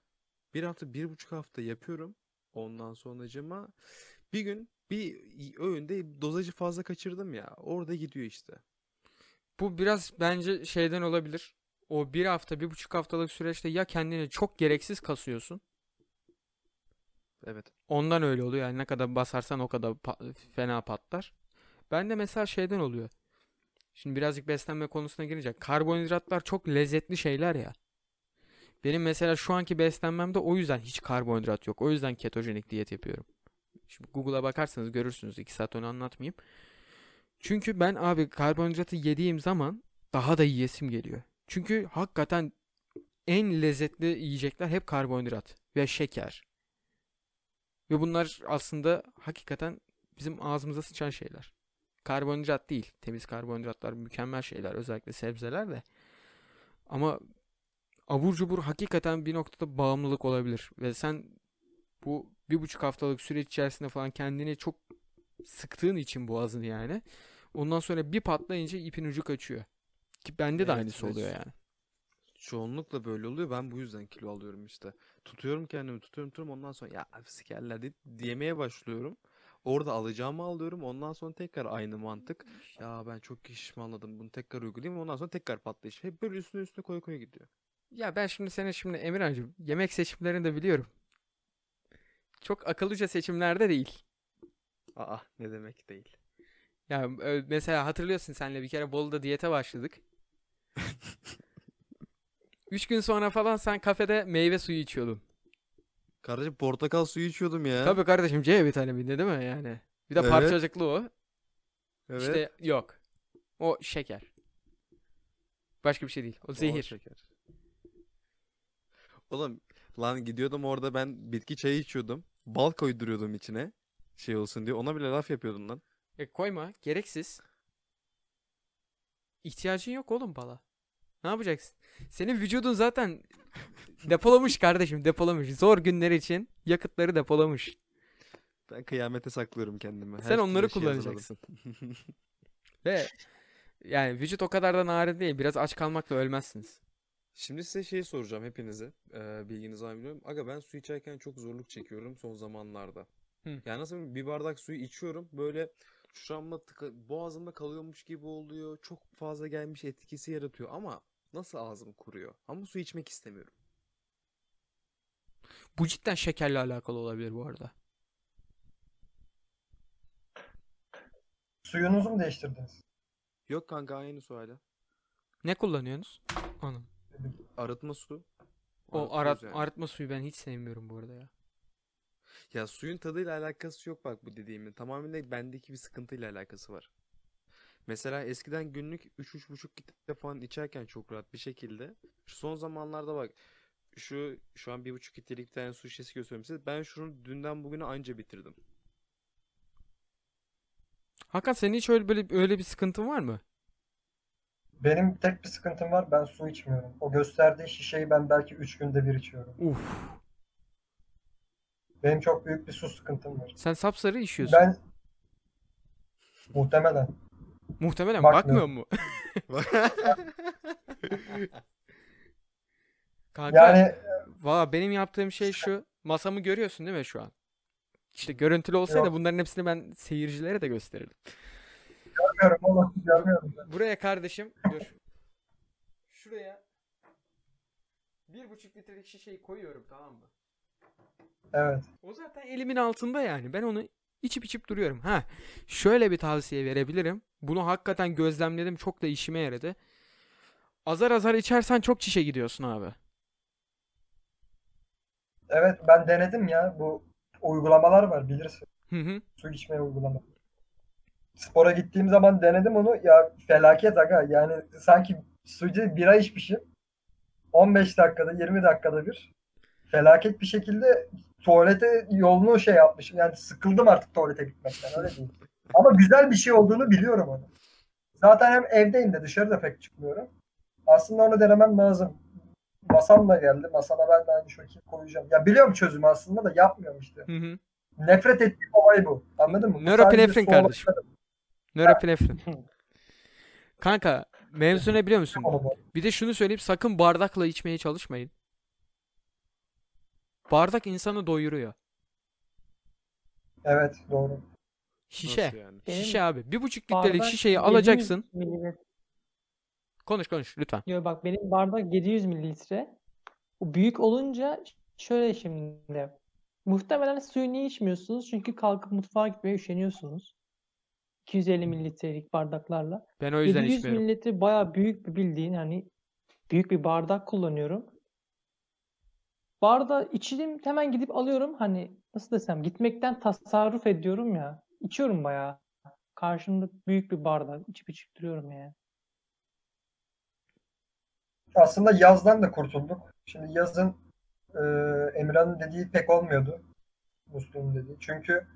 Bir hafta, bir buçuk hafta yapıyorum. Ondan sonracığıma bir gün bir öğünde dozajı fazla kaçırdım ya. Orada gidiyor işte. Bu biraz bence şeyden olabilir. O bir hafta, bir buçuk haftalık süreçte ya kendini çok gereksiz kasıyorsun. Evet. Ondan öyle oluyor. Yani ne kadar basarsan o kadar pa- fena patlar. Ben de mesela şeyden oluyor. Şimdi birazcık beslenme konusuna girince karbonhidratlar çok lezzetli şeyler ya. Benim mesela şu anki beslenmemde o yüzden hiç karbonhidrat yok. O yüzden ketojenik diyet yapıyorum. Şimdi Google'a bakarsanız görürsünüz. 2 saat onu anlatmayayım. Çünkü ben abi karbonhidratı yediğim zaman daha da yiyesim geliyor. Çünkü hakikaten en lezzetli yiyecekler hep karbonhidrat ve şeker. Ve bunlar aslında hakikaten bizim ağzımıza sıçan şeyler. Karbonhidrat değil. Temiz karbonhidratlar mükemmel şeyler. Özellikle sebzeler de. Ama abur cubur hakikaten bir noktada bağımlılık olabilir. Ve sen bu bir buçuk haftalık süreç içerisinde falan kendini çok sıktığın için boğazını yani. Ondan sonra bir patlayınca ipin ucu kaçıyor. Ki bende de Evet, aynısı evet. oluyor yani. Çoğunlukla böyle oluyor. Ben bu yüzden kilo alıyorum işte. Tutuyorum kendimi, tutuyorum, tutuyorum. Ondan sonra ya sikerler deyip diyemeye başlıyorum. Orada alacağımı alıyorum. Ondan sonra tekrar aynı mantık. Ya ben çok şişmanladım. Bunu tekrar uygulayayım. Ondan sonra tekrar patlayış. Hep böyle üstüne üstüne koya koya gidiyor. Ya ben şimdi senin şimdi Emirhan'cığım yemek seçimlerini de biliyorum. Çok akıllıca seçimlerde değil. Aa ne demek değil. Ya mesela hatırlıyorsun senle bir kere Bolu'da diyete başladık. *laughs* Üç gün sonra falan sen kafede meyve suyu içiyordun. Kardeşim portakal suyu içiyordum ya. Tabii kardeşim C vitamini değil mi yani? Bir de Evet. parçacıklı o. Evet. İşte yok. O şeker. Başka bir şey değil. O zehir. şeker. Oğlum lan gidiyordum orada ben bitki çayı içiyordum. Bal koyduruyordum içine. Şey olsun diye. Ona bile laf yapıyordun lan. E koyma. Gereksiz. İhtiyacın yok oğlum bala. Ne yapacaksın? Senin vücudun zaten depolamış kardeşim depolamış. Zor günler için yakıtları depolamış. Ben kıyamete saklıyorum kendimi. Her Sen onları kullanacaksın. *laughs* *laughs* Ve yani vücut o kadar da narin değil. Biraz aç kalmakla ölmezsiniz. Şimdi size şey soracağım hepinize. Ee, bilginiz var mı bilmiyorum. Aga ben su içerken çok zorluk çekiyorum son zamanlarda. Hı. Yani nasıl bir bardak suyu içiyorum böyle şuramda tıka- boğazımda kalıyormuş gibi oluyor. Çok fazla gelmiş etkisi yaratıyor ama nasıl ağzım kuruyor? Ama su içmek istemiyorum. Bu cidden şekerle alakalı olabilir bu arada. Suyunuzu mu değiştirdiniz? Yok kanka aynı su hala. Ne kullanıyorsunuz? Anam. Arıtma su. O arat, yani. arıtma suyu ben hiç sevmiyorum bu arada ya. Ya suyun tadıyla alakası yok bak bu dediğimin. Tamamen bendeki bir sıkıntıyla alakası var. Mesela eskiden günlük 3-3,5 litre falan içerken çok rahat bir şekilde. Şu son zamanlarda bak şu şu an 1,5 litrelik bir tane su şişesi gösteriyorum size. Ben şunu dünden bugüne anca bitirdim. Hakan senin hiç öyle böyle öyle bir sıkıntın var mı? Benim tek bir sıkıntım var. Ben su içmiyorum. O gösterdiği şişeyi ben belki 3 günde bir içiyorum. Uf. Benim çok büyük bir su sıkıntım var. Sen sapsarı içiyorsun. Ben muhtemelen Muhtemelen bakmıyor mu? *laughs* *laughs* Kanka, yani valla benim yaptığım şey şu. Masamı görüyorsun değil mi şu an? İşte görüntülü olsaydı Yok. bunların hepsini ben seyircilere de gösterirdim. görmüyorum ama görmüyorum. Buraya kardeşim dur. Şuraya bir buçuk litrelik şişeyi koyuyorum tamam mı? Evet. O zaten elimin altında yani. Ben onu içip içip duruyorum. Ha, şöyle bir tavsiye verebilirim. Bunu hakikaten gözlemledim. Çok da işime yaradı. Azar azar içersen çok çişe gidiyorsun abi. Evet ben denedim ya. Bu uygulamalar var bilirsin. Hı hı. Su içme uygulama. Spora gittiğim zaman denedim onu. Ya felaket aga. Yani sanki sucu bira içmişim. 15 dakikada 20 dakikada bir. Felaket bir şekilde tuvalete yolunu şey yapmışım. Yani sıkıldım artık tuvalete gitmekten öyle değil. Ama güzel bir şey olduğunu biliyorum onu. Zaten hem evdeyim de dışarıda pek çıkmıyorum. Aslında onu denemem lazım. Masam da geldi. Masama ben de aynı şekilde koyacağım. Ya biliyorum çözümü aslında da yapmıyorum işte. Hı hı. Nefret ettiğim olay bu. Anladın mı? Nöropinefrin kardeşim. Nöropinefrin. Kanka mevzu ne biliyor musun? Bir de şunu söyleyeyim sakın bardakla içmeye çalışmayın. Bardak insanı doyuruyor. Evet doğru. Şişe. Nasıl yani? Şişe abi. Bir buçuk litrelik bardak şişeyi 700 alacaksın. mililitre. Konuş konuş lütfen. Yo bak benim bardak 700 mililitre. O büyük olunca şöyle şimdi. Muhtemelen suyu niye içmiyorsunuz? Çünkü kalkıp mutfağa gitmeye üşeniyorsunuz. 250 mililitrelik bardaklarla. Ben o yüzden 700 içmiyorum. mililitre bayağı büyük bir bildiğin hani büyük bir bardak kullanıyorum. Barda içilim hemen gidip alıyorum. Hani nasıl desem gitmekten tasarruf ediyorum ya. İçiyorum bayağı. Karşımda büyük bir bardak içip içip duruyorum yani. Aslında yazdan da kurtulduk. Şimdi yazın e, Emirhan'ın dediği pek olmuyordu. Muslu'nun dediği. Çünkü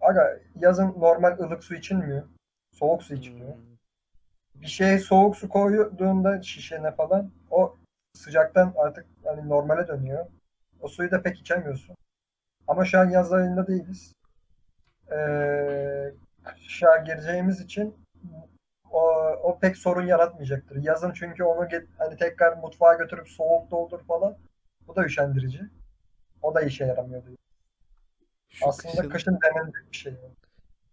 aga yazın normal ılık su içilmiyor. Soğuk su içiliyor. Hmm. Bir şeye soğuk su koyduğunda şişene falan o sıcaktan artık hani normale dönüyor. O suyu da pek içemiyorsun. Ama şu an yaz ayında değiliz. Ee, kışa gireceğimiz için o, o pek sorun yaratmayacaktır. Yazın çünkü onu get- hani tekrar mutfağa götürüp soğuk doldur falan. Bu da üşendirici. O da işe yaramıyordu. Şu Aslında kışın, kışın denenecek bir şey.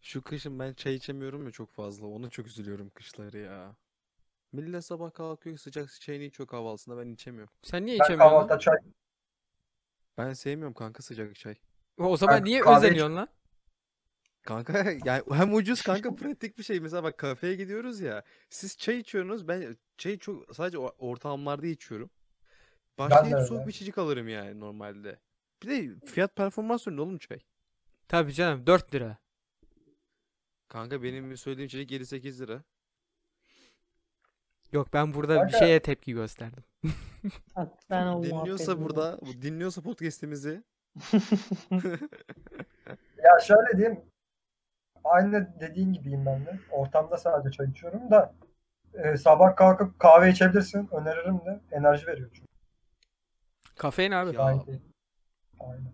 şu kışın ben çay içemiyorum ya çok fazla. Ona çok üzülüyorum kışları ya. Millet sabah kalkıyor sıcak çayını içiyor kahvaltısında ben içemiyorum. Sen niye Ben içemiyorsun lan? kahvaltıda çay Ben sevmiyorum kanka sıcak çay. O zaman Ben niye kahve özeniyorsun lan? Kanka *laughs* yani hem ucuz kanka pratik bir şey. Mesela bak kafeye gidiyoruz ya. Siz çay içiyorsunuz. Ben çayı çok sadece ortamlarda içiyorum. Başka Ben de hep soğuk öyle. bir içecek alırım yani normalde. Bir de fiyat performans ürünü oğlum çay. Tabii canım 4 lira. Kanka benim söylediğim içecek 7-8 lira. Yok ben burada bir Kanka- şeye tepki gösterdim. *laughs* Ben o Dinliyorsa muhabbeti- burada, bu dinliyorsa podcast'imizi *laughs* Ya şöyle diyeyim. Aynı dediğin gibiyim ben de. Ortamda sadece çay içiyorum da e, sabah kalkıp kahve içebilirsin. Öneririm de. Enerji veriyor çünkü. Kafein abi. Ya. Aynen.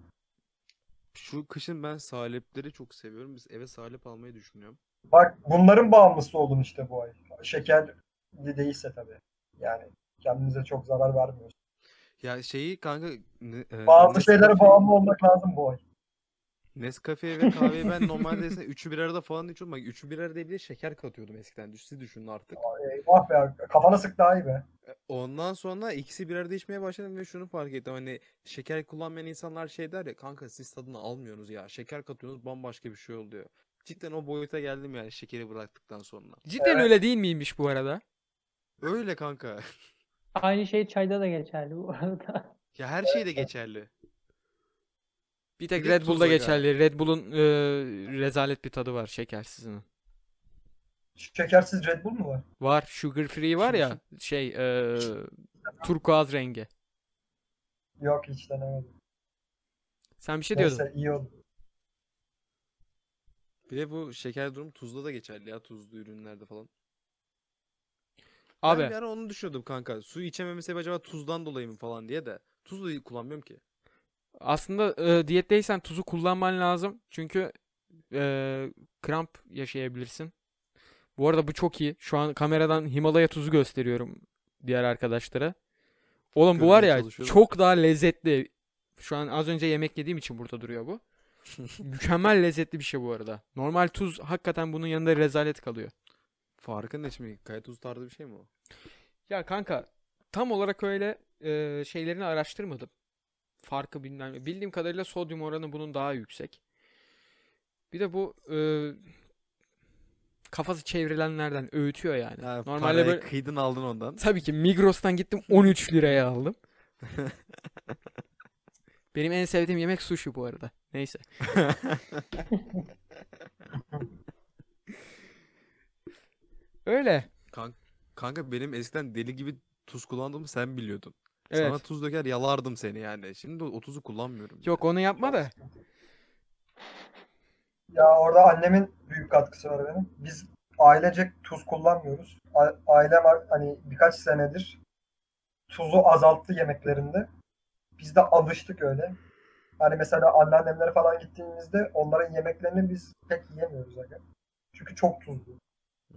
şu kışın ben salepleri çok seviyorum. Biz eve salep almayı düşünüyorum. Bak bunların bağımlısı olun işte bu ay. Şekerli değilse tabii. Yani kendinize çok zarar vermiyorsun. Ya şeyi kanka ne- e, Bazı şeylere bağımlı olmak lazım bu ay. Nescafe ve kahveyi ben *laughs* normalde ise üçü bir arada falan içiyordum. Bak üçü bir arada bir de şeker katıyordum eskiden. Siz düşünün artık. Eyvah be kafana sık daha iyi be. E, Ondan sonra ikisi bir arada içmeye başladım ve şunu fark ettim. Hani şeker kullanmayan insanlar şey der ya kanka siz tadını almıyorsunuz ya. Şeker katıyorsunuz bambaşka bir şey oluyor. Cidden o boyuta geldim yani şekeri bıraktıktan sonra. Cidden Evet. öyle değil miymiş bu arada? Öyle kanka. Aynı şey çayda da geçerli bu arada. Ya her şey de geçerli. Bir tek Bir de Red Bull'da aga. geçerli. Red Bull'un e, rezalet bir tadı var şekersizinin. Şekersiz Red Bull mu var? Var sugar free var ya *laughs* şey e, turkuaz rengi. Yok hiç denemedim. Sen bir şey diyordun. Neyse iyi oldu. Bir de bu şeker durum tuzda da geçerli ya tuzlu ürünlerde falan. Abi Ben bir ara onu düşünüyordum kanka. Su içememe sebebi acaba tuzdan dolayı mı falan diye de. Tuz da kullanmıyorum ki. Aslında e, diyetteysen tuzu kullanman lazım. Çünkü e, kramp yaşayabilirsin. Bu arada bu çok iyi. Şu an kameradan Himalaya tuzu gösteriyorum diğer arkadaşlara. Oğlum bu var ya çok daha lezzetli. Şu an az önce yemek yediğim için burada duruyor bu. *laughs* Mükemmel lezzetli bir şey bu arada. Normal tuz hakikaten bunun yanında rezalet kalıyor. Farkı ne şimdi? Kaya tuzu tarzı bir şey mi o? Ya kanka tam olarak öyle e, şeylerini araştırmadım. Farkı bilmem. ne. Bildiğim kadarıyla sodyum oranı bunun daha yüksek. Bir de bu e, kafası çevrilenlerden öğütüyor yani. Ha, Normalde böyle kıydın aldın ondan. tabii ki Migros'tan gittim 13 liraya aldım. *laughs* Benim en sevdiğim yemek sushi bu arada. Neyse. *laughs* Öyle. Kan- Kanka benim eskiden deli gibi tuz kullandığımı sen biliyordun. Evet. Sana tuz döker yalardım seni yani. Şimdi o tuzu kullanmıyorum. bile. Yok onu yapma da. Ya orada annemin büyük katkısı var benim. Biz ailecek tuz kullanmıyoruz. A- ailem ar- hani birkaç senedir tuzu azalttı yemeklerinde. Biz de alıştık öyle. Hani mesela anneannemlere falan gittiğimizde onların yemeklerini biz pek yiyemiyoruz aga. Çünkü çok tuzlu.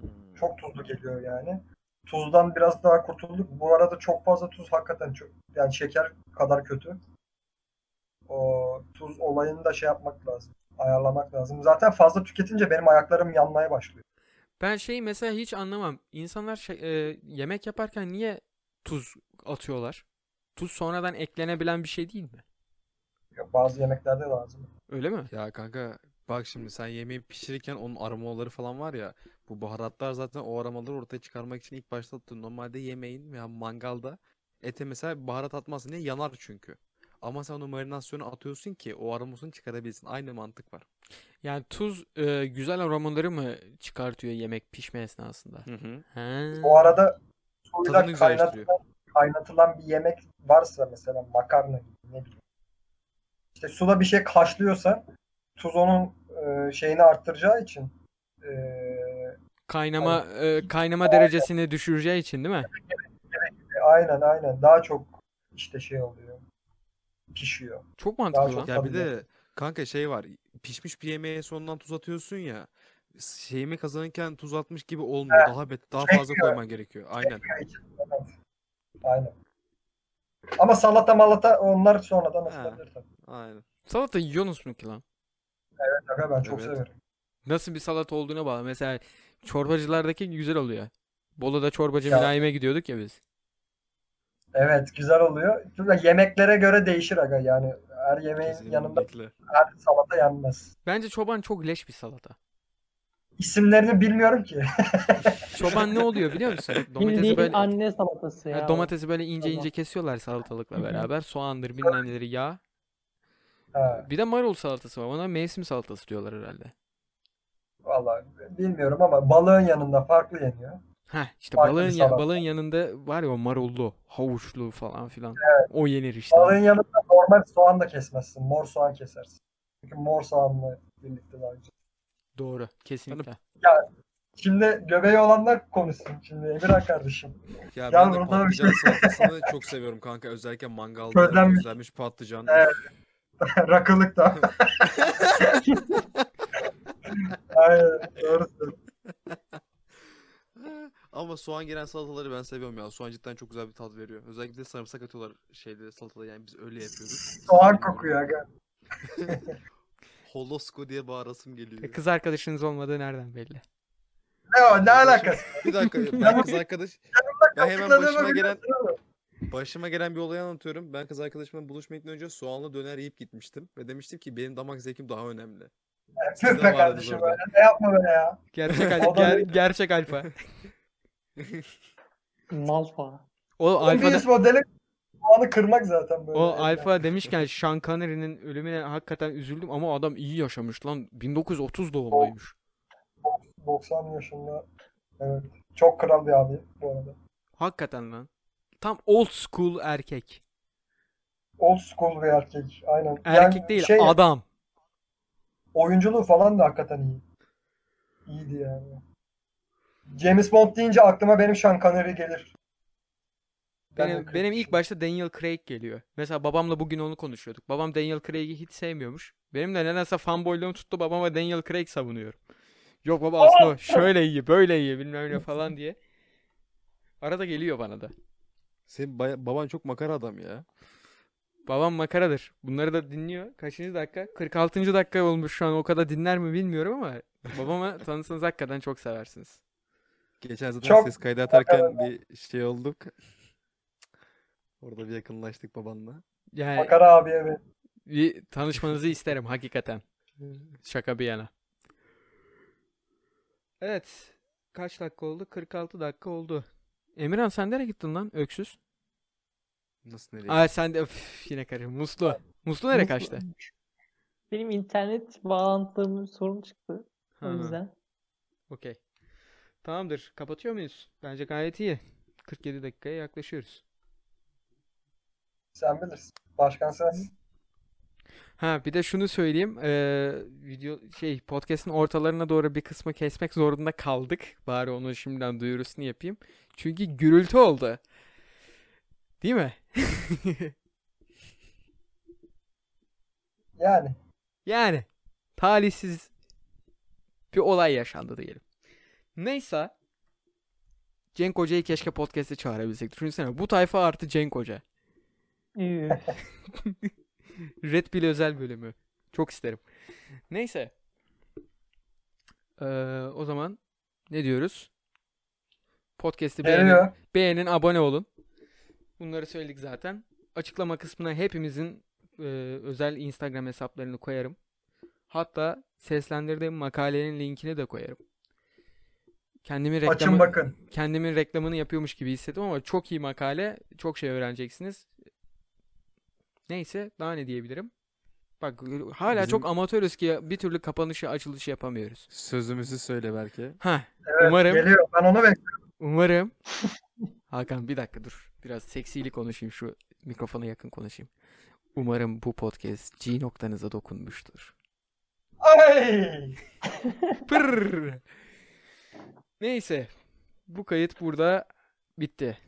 Hmm. Çok tuzlu geliyor yani. Tuzdan biraz daha kurtulduk. Bu arada çok fazla tuz hakikaten çok yani şeker kadar kötü. O tuz olayını da şey yapmak lazım. Ayarlamak lazım. Zaten fazla tüketince benim ayaklarım yanmaya başlıyor. Ben şeyi mesela hiç anlamam. İnsanlar şey- e, yemek yaparken niye tuz atıyorlar? Tuz sonradan eklenebilen bir şey değil mi? Ya Bazı yemeklerde lazım. Öyle mi? Ya kanka bak şimdi sen yemeği pişirirken onun aromaları falan var ya bu baharatlar zaten o aromaları ortaya çıkarmak için ilk başta atıyor. Normalde yemeğin veya mangalda ete mesela baharat atmazsın diye yanar çünkü. Ama sen onu marinasyona atıyorsun ki o aromasını çıkarabilsin. Aynı mantık var. Yani tuz e, güzel aromaları mı çıkartıyor yemek pişme esnasında? Hı hı. He. Bu arada suyla Tadını güzelleştiriyor. kaynatılan, kaynatılan bir yemek varsa mesela makarna gibi ne bileyim. İşte suda bir şey haşlıyorsa tuz onun e, şeyini arttıracağı için e, Kaynama e, kaynama derecesini düşüreceği için değil mi? aynen aynen daha çok işte şey oluyor. Pişiyor. Çok Daha mantıklı çok. Ya bir de kanka şey var. Pişmiş bir yemeğe sonundan tuz atıyorsun ya. Yemek kazanırken tuz atmış gibi olmuyor. Daha bet daha Şey fazla koyman gerekiyor. Aynen. Evet. Aynen. Ama salata malata onlar sonradan atılabilir tabii. Aynen. Salata yiyorsunuz mu ki lan? Aga ben çok Evet. severim. Nasıl bir salata olduğuna bağlı. Mesela çorbacılardaki güzel oluyor. Bolu'da çorbacı Ya. Mülayim'e gidiyorduk ya biz. Evet güzel oluyor. Yemeklere göre değişir aga yani. Her yemeğin yanında Kesinlikle. her salata yenmez. Bence çoban çok leş bir salata. İsimlerini bilmiyorum ki. *laughs* Çoban ne oluyor biliyor musun? *laughs* Domatesi Bildiğin böyle anne salatası Ha, ya. domatesi böyle ince Tamam. ince kesiyorlar salatalıkla beraber. Soğandır bilmem neleri yağ. Ha, Bir de marul salatası var. Ona mevsim salatası diyorlar herhalde. vallahi bilmiyorum ama balığın yanında farklı yeniyor. Heh, işte Farklı balığın ya- balığın yanında var ya o marullu, havuçlu falan filan. O yenir işte. Balığın yanında normal soğan da kesmezsin. Mor soğan kesersin. Çünkü mor soğanla birlikte daha güzel. Doğru. Kesinlikle. Şimdi göbeği olanlar konuşsun. Şimdi Emirhan kardeşim. Ya Ya ben de şey- patlıcan salatasını çok seviyorum kanka. Özellikle mangalda Közlenmiş. közlenmiş patlıcan. Evet. *laughs* Rakılık da. *laughs* Aynen. Doğru. *laughs* Ama soğan giren salataları ben seviyorum ya. Soğan cidden çok güzel bir tat veriyor. Özellikle de sarımsak atıyorlar şeyde salatada yani biz öyle yapıyoruz. Soğan kokuyor aga. Holosko diye bağırasım E, geliyor. Kız arkadaşınız olmadığı nereden belli? Ne o? Ne alakası? Bir dakika ben kız arkadaş ben hemen başıma gelen. Başıma gelen bir olayı anlatıyorum. Ben kız arkadaşımla buluşmaya gitmeden önce soğanlı döner yiyip gitmiştim ve demiştim ki benim damak zevkim daha önemli. Siz Tüh de be vardınız kardeşim orada. öyle. Ne yapma böyle ya. Gerçek *laughs* O al- da ger- gerçek alfa. *laughs* Malfa. O alfa bir modeli soğanı kırmak zaten böyle. o alfa demişken Sean Connery'nin ölümüne hakikaten üzüldüm ama adam iyi yaşamış lan. 1930 doğumluymuş. 90 yaşında. Evet. Çok kral bir abi bu arada. Hakikaten lan. Tam old school erkek. Old school bir erkek. Aynen. Erkek Yani değil, şey, adam. oyunculuğu falan da hakikaten iyi. İyiydi yani. James Bond deyince aklıma benim Sean Connery gelir. Ben Benim, Craig benim ilk başta Daniel Craig geliyor. Mesela babamla bugün onu konuşuyorduk. Babam Daniel Craig'i hiç sevmiyormuş. Benim de nedense fanboyluğum tuttu babama Daniel Craig savunuyorum. Yok baba aslında şöyle iyi, böyle iyi bilmem ne falan diye. Arada geliyor bana da. Senin baya- baban çok makara adam ya. Babam makaradır. Bunları da dinliyor. Kaçıncı dakika? 46. dakika olmuş şu an. O kadar dinler mi bilmiyorum ama babama *laughs* tanısanız hakikaten çok seversiniz. Geçen zaten Çok ses kaydı atarken bir şey olduk. Orada bir yakınlaştık babanla. Yani Makara abi evet. bir tanışmanızı isterim hakikaten. *laughs* Şaka bir yana. Evet. Kaç dakika oldu? 46 dakika oldu. Emirhan sen nereye gittin lan? Öksüz. Nasıl nereye? Aa sen de Üf, yine karı. Muslu. Muslu nereye kaçtı? Benim internet bağlantımın sorun çıktı. O Ha, yüzden. okey. Tamamdır. Kapatıyor muyuz? Bence gayet iyi. 47 dakikaya yaklaşıyoruz. Sen bilirsin. Başkan sensin. Ha bir de şunu söyleyeyim. eee, video şey podcast'in ortalarına doğru bir kısmı kesmek zorunda kaldık. Bari onu şimdiden duyurusunu yapayım. Çünkü gürültü oldu. Değil mi? *laughs* Yani. Yani talihsiz bir olay yaşandı diyelim. Neyse. Cenk Hoca'yı keşke podcast'e çağırabilsek. Düşünsene bu tayfa artı Cenk Hoca. *laughs* *laughs* Red Pill özel bölümü. Çok isterim. Neyse. Ee, o zaman ne diyoruz? Podcast'i beğenin, Geliyor. beğenin, abone olun. Bunları söyledik zaten. Açıklama kısmına hepimizin e, özel Instagram hesaplarını koyarım. Hatta seslendirdiğim makalenin linkini de koyarım. Kendimin Açın reklamı, bakın. kendimin reklamını yapıyormuş gibi hissettim ama çok iyi makale. Çok şey öğreneceksiniz. Neyse daha ne diyebilirim? Bak hala Bizim- çok amatörüz ki bir türlü kapanışı açılışı yapamıyoruz. Sözümüzü söyle belki. Ha, Evet, umarım Geliyor. Ben onu bekliyorum. umarım *laughs* Hakan bir dakika dur. Biraz seksiyle konuşayım şu mikrofona yakın konuşayım. Umarım bu podcast G noktanıza dokunmuştur. Ay! *laughs* Pırr. Neyse. Bu kayıt burada bitti.